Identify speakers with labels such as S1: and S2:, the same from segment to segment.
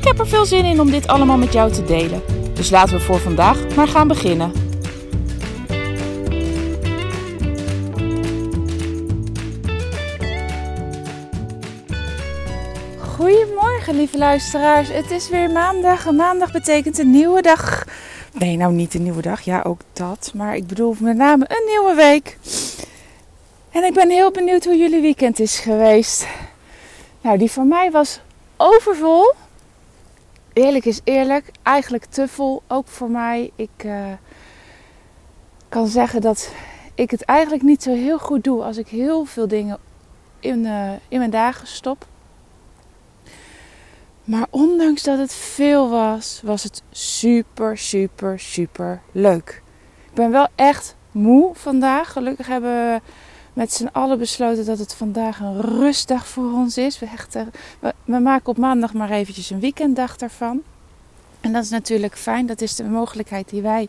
S1: Ik heb er veel zin in om dit allemaal met jou te delen. Dus laten we voor vandaag maar gaan beginnen. Goedemorgen, lieve luisteraars. Het is weer maandag. En maandag betekent een nieuwe dag. Nee, nou niet een nieuwe dag. Ja, ook dat. Maar ik bedoel met name een nieuwe week. En ik ben heel benieuwd hoe jullie weekend is geweest. Nou, die van mij was overvol. Eerlijk is eerlijk, eigenlijk te vol, ook voor mij. Ik uh, kan zeggen dat ik het eigenlijk niet zo heel goed doe als ik heel veel dingen in, uh, in mijn dagen stop. Maar ondanks dat het veel was, was het super, super, super leuk. Ik ben wel echt moe vandaag. Gelukkig hebben we met z'n allen besloten dat het vandaag een rustdag voor ons is. We, hechten, we, we, maken op maandag maar eventjes een weekenddag ervan. En dat is natuurlijk fijn. Dat is de mogelijkheid die wij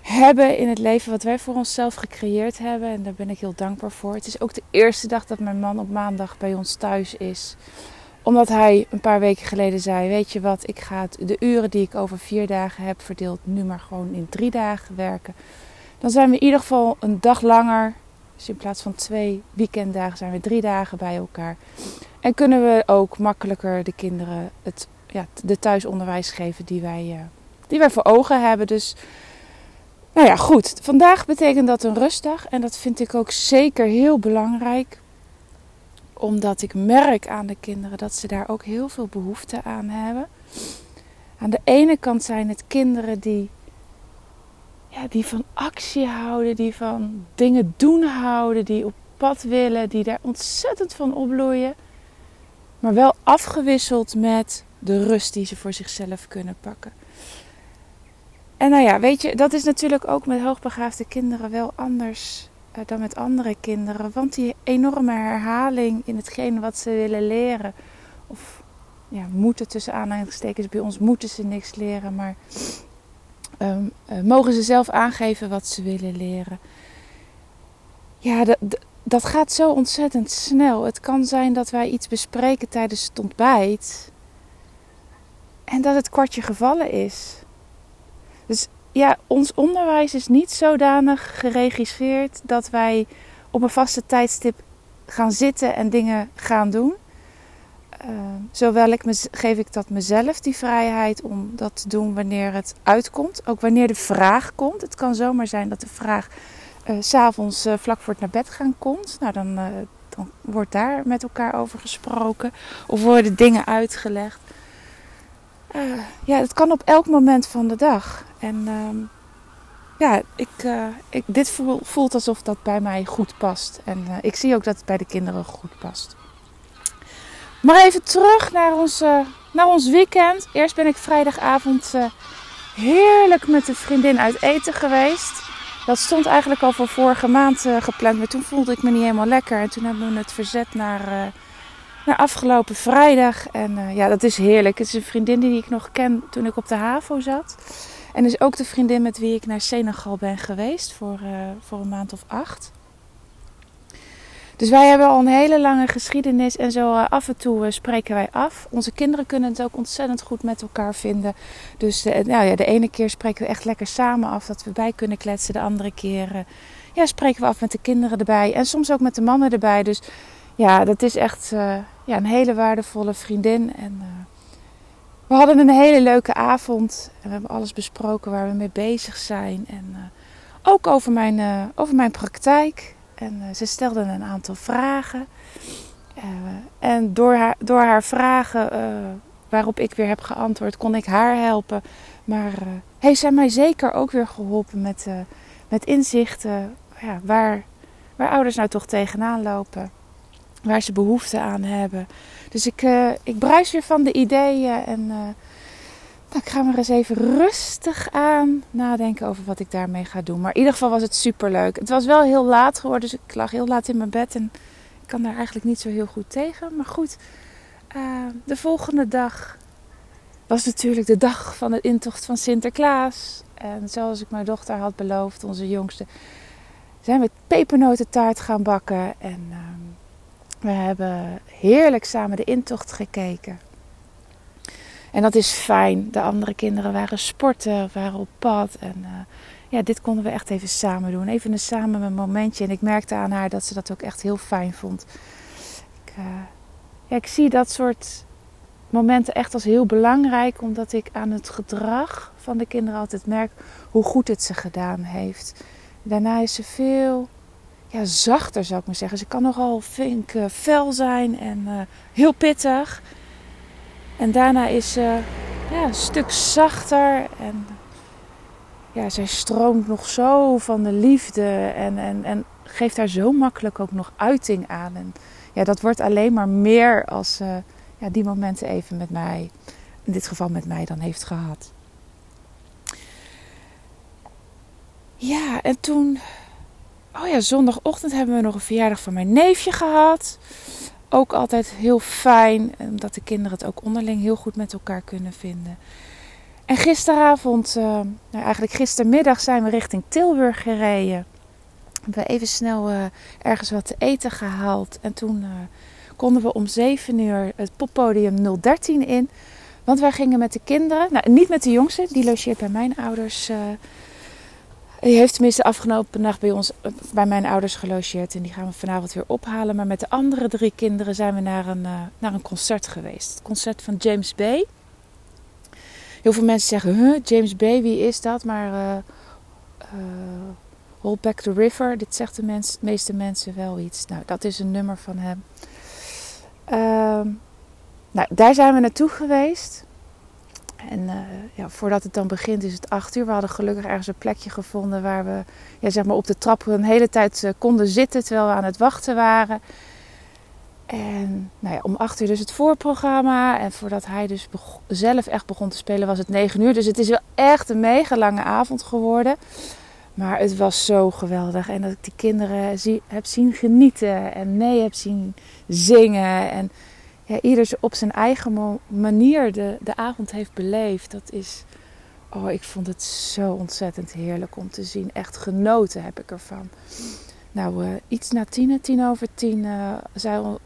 S1: hebben in het leven wat wij voor onszelf gecreëerd hebben. En daar ben ik heel dankbaar voor. Het is ook de eerste dag dat mijn man op maandag bij ons thuis is omdat hij een paar weken geleden zei: Weet je wat, ik ga de uren die ik over vier dagen heb verdeeld, nu maar gewoon in drie dagen werken. Dan zijn we in ieder geval een dag langer. Dus in plaats van twee weekenddagen zijn we drie dagen bij elkaar. En kunnen we ook makkelijker de kinderen het, ja, de thuisonderwijs geven die wij, uh, die wij voor ogen hebben. Dus nou ja, goed. Vandaag betekent dat een rustdag. En dat vind ik ook zeker heel belangrijk omdat ik merk aan de kinderen dat ze daar ook heel veel behoefte aan hebben. Aan de ene kant zijn het kinderen die, die van actie houden, die van dingen doen houden, die op pad willen, die daar ontzettend van opbloeien. Maar wel afgewisseld met de rust die ze voor zichzelf kunnen pakken. En nou ja, weet je, dat is natuurlijk ook met hoogbegaafde kinderen wel anders eh, dan met andere kinderen. Want die enorme herhaling in hetgeen wat ze willen leren. Of ja, moeten tussen aanhalingstekens. Bij ons moeten ze niks leren. Maar um, uh, mogen ze zelf aangeven wat ze willen leren. Ja, dat, dat gaat zo ontzettend snel. Het kan zijn dat wij iets bespreken tijdens het ontbijt. En dat het kwartje gevallen is. Dus ja, ons onderwijs is niet zodanig geregisseerd dat wij op een vaste tijdstip gaan zitten en dingen gaan doen. Uh, zowel ik geef ik dat mezelf die vrijheid om dat te doen wanneer het uitkomt. Ook wanneer de vraag komt. Het kan zomaar zijn dat de vraag uh, s'avonds uh, vlak voor het naar bed gaan komt. Nou, dan, dan wordt daar met elkaar over gesproken. Of worden dingen uitgelegd. ja, het kan op elk moment van de dag. En uh, ja, ik, ik, dit voelt alsof dat bij mij goed past. En ik zie ook dat het bij de kinderen goed past. Maar even terug naar ons, uh, naar ons weekend. Eerst ben ik vrijdagavond heerlijk met een vriendin uit eten geweest. Dat stond eigenlijk al voor vorige maand gepland. Maar toen voelde ik me niet helemaal lekker. En toen hebben we het verzet naar, naar afgelopen vrijdag. En ja, dat is heerlijk. Het is een vriendin die ik nog ken toen ik op de HAVO zat. En is ook de vriendin met wie ik naar Senegal ben geweest voor, voor een maand of acht. Dus wij hebben al een hele lange geschiedenis en zo uh, af en toe uh, spreken wij af. Onze kinderen kunnen het ook ontzettend goed met elkaar vinden. Dus nou ja, de ene keer spreken we echt lekker samen af dat we bij kunnen kletsen. De andere keer ja, spreken we af met de kinderen erbij. En soms ook met de mannen erbij. Dus ja, dat is echt ja, een hele waardevolle vriendin. En we hadden een hele leuke avond. En we hebben alles besproken waar we mee bezig zijn. En ook over mijn, over mijn praktijk. En uh, ze stelde een aantal vragen. en door haar, door haar vragen waarop ik weer heb geantwoord, kon ik haar helpen. Maar heeft zij mij zeker ook weer geholpen met, met inzichten ja, waar, waar ouders nou toch tegenaan lopen. waar ze behoefte aan hebben. Dus ik, uh, ik bruis weer van de ideeën en uh, nou, ik ga maar eens even rustig aan nadenken over wat ik daarmee ga doen. Maar in ieder geval was het super leuk. Het was wel heel laat geworden, dus ik lag heel laat in mijn bed en ik kan daar eigenlijk niet zo heel goed tegen. Maar goed, uh, de volgende dag was natuurlijk de dag van de intocht van Sinterklaas. En zoals ik mijn dochter had beloofd, onze jongste, zijn we pepernotentaart gaan bakken. En uh, we hebben heerlijk samen de intocht gekeken. En dat is fijn. De andere kinderen waren sporten, waren op pad. En uh, ja, dit konden we echt even samen doen. Even een samen een momentje. En ik merkte aan haar dat ze dat ook echt heel fijn vond. Ik, uh, ja, ik zie dat soort momenten echt als heel belangrijk. Omdat ik aan het gedrag van de kinderen altijd merk hoe goed het ze gedaan heeft. Daarna is ze veel ja, zachter, zou ik maar zeggen. Ze kan nogal vink uh, fel zijn en heel pittig. En daarna is ze ja, een stuk zachter. En ja, zij stroomt nog zo van de liefde. En, en, en geeft daar zo makkelijk ook nog uiting aan. En ja, dat wordt alleen maar meer als ze ja, die momenten even met mij, in dit geval met mij, dan heeft gehad. Ja, en toen Oh ja, zondagochtend hebben we nog een verjaardag van mijn neefje gehad. Ook altijd heel fijn, omdat de kinderen het ook onderling heel goed met elkaar kunnen vinden. En gisteravond, uh, nou eigenlijk gistermiddag, zijn we richting Tilburg gereden. We hebben even snel uh, ergens wat te eten gehaald. En toen konden we om 7 uur het poppodium 013 in. Want wij gingen met de kinderen, nou niet met de jongste, die logeert bij mijn ouders die heeft tenminste afgelopen nacht bij ons, bij mijn ouders gelogeerd. En die gaan we vanavond weer ophalen. Maar met de andere drie kinderen zijn we naar een, uh, naar een concert geweest. Het concert van James Bay. Heel veel mensen zeggen, huh, James Bay, wie is dat? Maar uh, Hold Back the River, dit zegt de mens, meeste mensen wel iets. Nou, dat is een nummer van hem. Uh, nou, daar zijn we naartoe geweest. En uh, ja, voordat het dan begint is het acht uur. We hadden gelukkig ergens een plekje gevonden waar we ja, zeg maar op de trap een hele tijd uh, konden zitten terwijl we aan het wachten waren. En nou ja, om acht uur dus het voorprogramma. En voordat hij dus zelf echt begon te spelen was het negen uur. Dus het is wel echt een mega lange avond geworden. Maar het was zo geweldig. En dat ik die kinderen zie, heb zien genieten. En nee heb zien zingen. En ja, ieder op zijn eigen manier de, de avond heeft beleefd. Dat is, oh, ik vond het zo ontzettend heerlijk om te zien. Echt genoten heb ik ervan. Nou, uh, iets na tien, tien over tien, uh,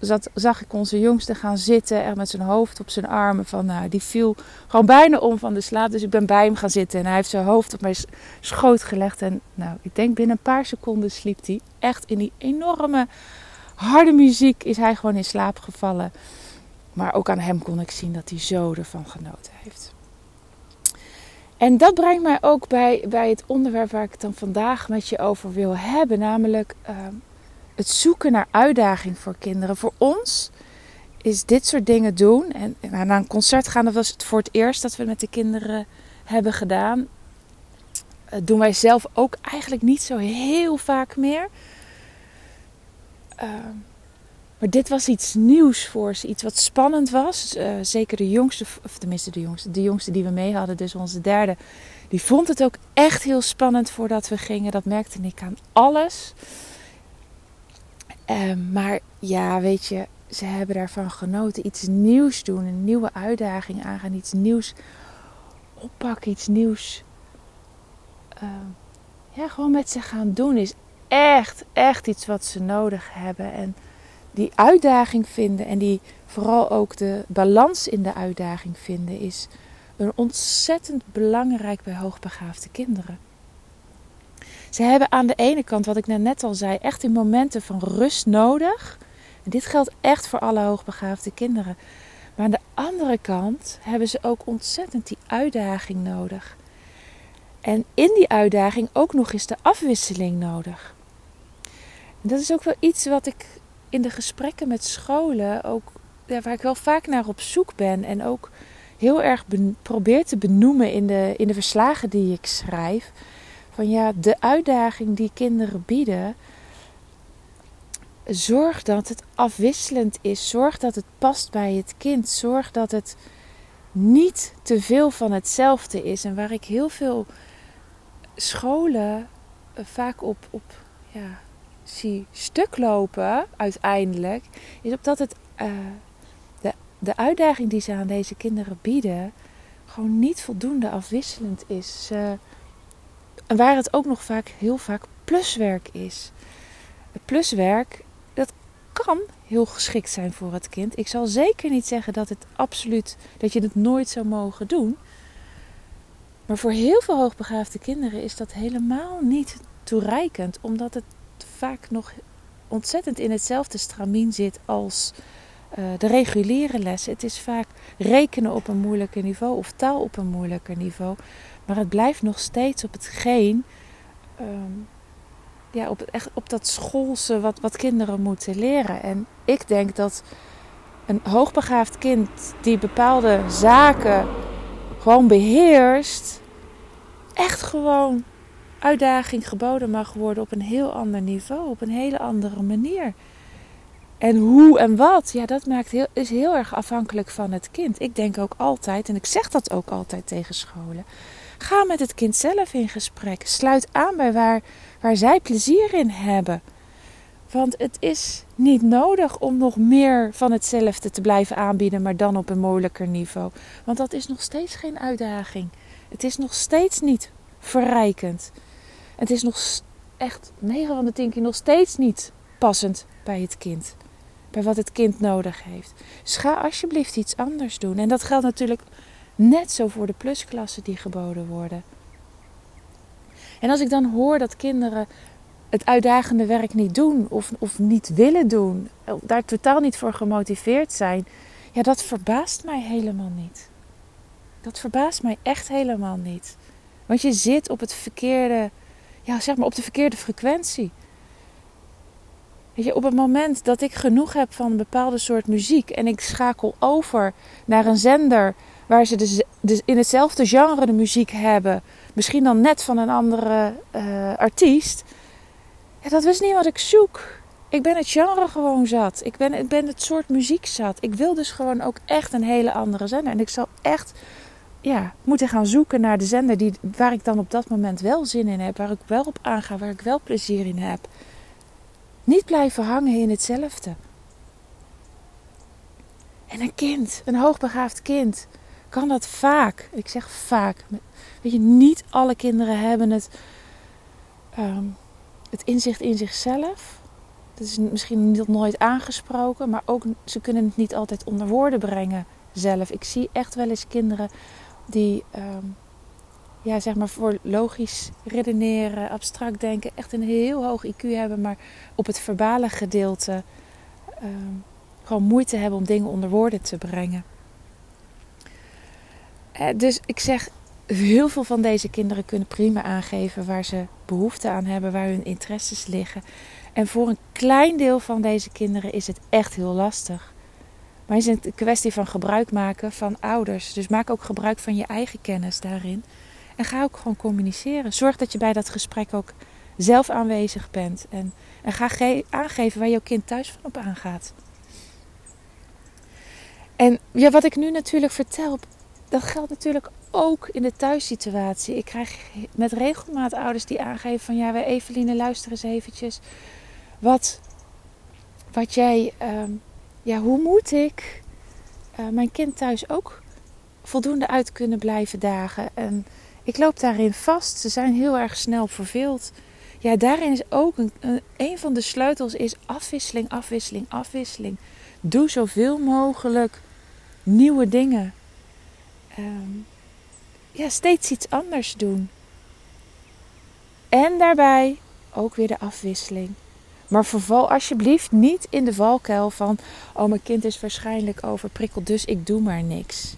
S1: zat, zag ik onze jongste gaan zitten. Echt met zijn hoofd op zijn armen. Van, die viel gewoon bijna om van de slaap. Dus ik ben bij hem gaan zitten. En hij heeft zijn hoofd op mijn schoot gelegd. En nou, ik denk binnen een paar seconden sliep hij. Echt in die enorme harde muziek is hij gewoon in slaap gevallen. Maar ook aan hem kon ik zien dat hij zo ervan genoten heeft. En dat brengt mij ook bij, bij het onderwerp waar ik het dan vandaag met je over wil hebben. Namelijk uh, het zoeken naar uitdaging voor kinderen. Voor ons is dit soort dingen doen. En, en naar een concert gaan, dat was het voor het eerst dat we met de kinderen hebben gedaan. Dat doen wij zelf ook eigenlijk niet zo heel vaak meer. Uh, maar dit was iets nieuws voor ze, iets wat spannend was. Uh, zeker de jongste, of tenminste de jongste, de jongste die we mee hadden, dus onze derde, die vond het ook echt heel spannend voordat we gingen. Dat merkte ik aan alles. Uh, maar ja, weet je, ze hebben daarvan genoten. Iets nieuws doen, een nieuwe uitdaging aangaan, iets nieuws oppakken, iets nieuws. Uh, ja, gewoon met ze gaan doen is echt, echt iets wat ze nodig hebben. En die uitdaging vinden en die vooral ook de balans in de uitdaging vinden, is een ontzettend belangrijk bij hoogbegaafde kinderen. Ze hebben aan de ene kant, wat ik net al zei, echt in momenten van rust nodig. En dit geldt echt voor alle hoogbegaafde kinderen. Maar aan de andere kant hebben ze ook ontzettend die uitdaging nodig. En in die uitdaging ook nog eens de afwisseling nodig. Dat is ook wel iets wat ik in de gesprekken met scholen ook ja, waar ik wel vaak naar op zoek ben en ook heel erg probeer te benoemen in de, in de verslagen die ik schrijf. Van ja, de uitdaging die kinderen bieden zorg dat het afwisselend is. Zorg dat het past bij het kind. Zorg dat het niet te veel van hetzelfde is. En waar ik heel veel scholen eh, vaak op, op ja, zie stuk lopen uiteindelijk, is op dat het, uh, de, de uitdaging die ze aan deze kinderen bieden gewoon niet voldoende afwisselend is. en waar het ook nog vaak heel vaak pluswerk is. Pluswerk, dat kan heel geschikt zijn voor het kind. Ik zal zeker niet zeggen dat het absoluut dat je het nooit zou mogen doen. Maar voor heel veel hoogbegaafde kinderen is dat helemaal niet toereikend, omdat het vaak nog ontzettend in hetzelfde stramien zit als uh, de reguliere lessen. Het is vaak rekenen op een moeilijker niveau of taal op een moeilijker niveau. Maar het blijft nog steeds op hetgeen, um, ja, op, echt, op dat schoolse wat, wat kinderen moeten leren. En ik denk dat een hoogbegaafd kind die bepaalde zaken gewoon beheerst, echt gewoon uitdaging geboden mag worden op een heel ander niveau, op een hele andere manier. En hoe en wat, ja, dat maakt heel, is heel erg afhankelijk van het kind. Ik denk ook altijd, en ik zeg dat ook altijd tegen scholen, ga met het kind zelf in gesprek. Sluit aan bij waar, waar zij plezier in hebben. Want het is niet nodig om nog meer van hetzelfde te blijven aanbieden, maar dan op een moeilijker niveau. Want dat is nog steeds geen uitdaging. Het is nog steeds niet verrijkend. Het is nog echt 9 van de 10 keer nog steeds niet passend bij het kind. Bij wat het kind nodig heeft. Dus ga alsjeblieft iets anders doen. En dat geldt natuurlijk net zo voor de plusklassen die geboden worden. En als ik dan hoor dat kinderen het uitdagende werk niet doen of, of niet willen doen, daar totaal niet voor gemotiveerd zijn, ja, dat verbaast mij helemaal niet. Dat verbaast mij echt helemaal niet. Want je zit op het verkeerde, ja, zeg maar op de verkeerde frequentie. Weet je, op het moment dat ik genoeg heb van een bepaalde soort muziek en ik schakel over naar een zender waar ze dus, dus in hetzelfde genre de muziek hebben, misschien dan net van een andere uh, artiest, ja, dat was niet wat ik zoek. Ik ben het genre gewoon zat. Ik ben, ik ben het soort muziek zat. Ik wil dus gewoon ook echt een hele andere zender. En ik zal echt ja, moeten gaan zoeken naar de zender die, waar ik dan op dat moment wel zin in heb. Waar ik wel op aanga, waar ik wel plezier in heb. Niet blijven hangen in hetzelfde. En een kind, een hoogbegaafd kind, kan dat vaak. Ik zeg vaak. Weet je, niet alle kinderen hebben het, um, het inzicht in zichzelf. Dat is misschien niet nooit aangesproken, maar ook ze kunnen het niet altijd onder woorden brengen zelf. Ik zie echt wel eens kinderen die um, ja, zeg maar voor logisch redeneren, abstract denken, echt een heel hoog IQ hebben, maar op het verbale gedeelte um, gewoon moeite hebben om dingen onder woorden te brengen. Uh, dus ik zeg, heel veel van deze kinderen kunnen prima aangeven waar ze behoefte aan hebben, waar hun interesses liggen. En voor een klein deel van deze kinderen is het echt heel lastig. Maar het is een kwestie van gebruik maken van ouders. Dus maak ook gebruik van je eigen kennis daarin. En ga ook gewoon communiceren. Zorg dat je bij dat gesprek ook zelf aanwezig bent. En, en ga aangeven waar jouw kind thuis van op aangaat. En ja, wat ik nu natuurlijk vertel, dat geldt natuurlijk ook in de thuissituatie. Ik krijg met regelmaat ouders die aangeven van ja, Eveline, luister eens eventjes. Wat, wat jij, ehm, ja, hoe moet ik uh, mijn kind thuis ook voldoende uit kunnen blijven dagen? En ik loop daarin vast. Ze zijn heel erg snel verveeld. Ja, daarin is ook een, een, van de sleutels is afwisseling, afwisseling, afwisseling. Doe zoveel mogelijk nieuwe dingen. Um, ja, steeds iets anders doen. En daarbij ook weer de afwisseling. Maar verval alsjeblieft niet in de valkuil van: oh, mijn kind is waarschijnlijk overprikkeld, dus ik doe maar niks.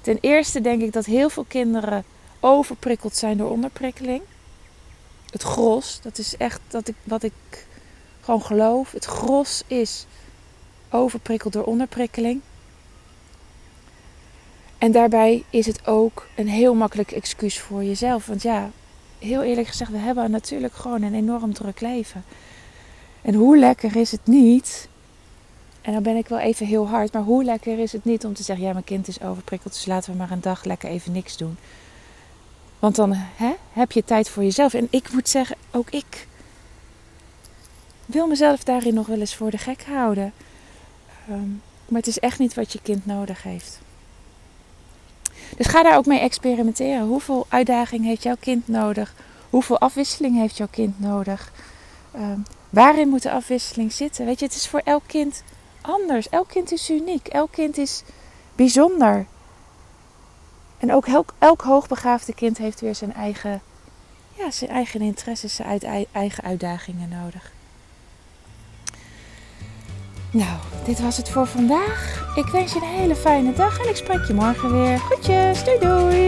S1: Ten eerste denk ik dat heel veel kinderen overprikkeld zijn door onderprikkeling. Het gros, dat is echt dat ik, wat ik gewoon geloof. Het gros is overprikkeld door onderprikkeling. En daarbij is het ook een heel makkelijk excuus voor jezelf. Want ja, heel eerlijk gezegd, we hebben natuurlijk gewoon een enorm druk leven. En hoe lekker is het niet? En dan ben ik wel even heel hard, maar hoe lekker is het niet om te zeggen: ja, mijn kind is overprikkeld, dus laten we maar een dag lekker even niks doen. Want dan hè, heb je tijd voor jezelf. En ik moet zeggen, ook ik wil mezelf daarin nog wel eens voor de gek houden. Ehm, maar het is echt niet wat je kind nodig heeft. Dus ga daar ook mee experimenteren. Hoeveel uitdaging heeft jouw kind nodig? Hoeveel afwisseling heeft jouw kind nodig? Ehm, waarin moet de afwisseling zitten? Weet je, het is voor elk kind anders. Elk kind is uniek. Elk kind is bijzonder. En ook elk, elk hoogbegaafde kind heeft weer zijn eigen, ja, zijn eigen interesses, zijn eigen uitdagingen nodig. Nou, dit was het voor vandaag. Ik wens je een hele fijne dag en ik spreek je morgen weer. Goedjes, doei doei!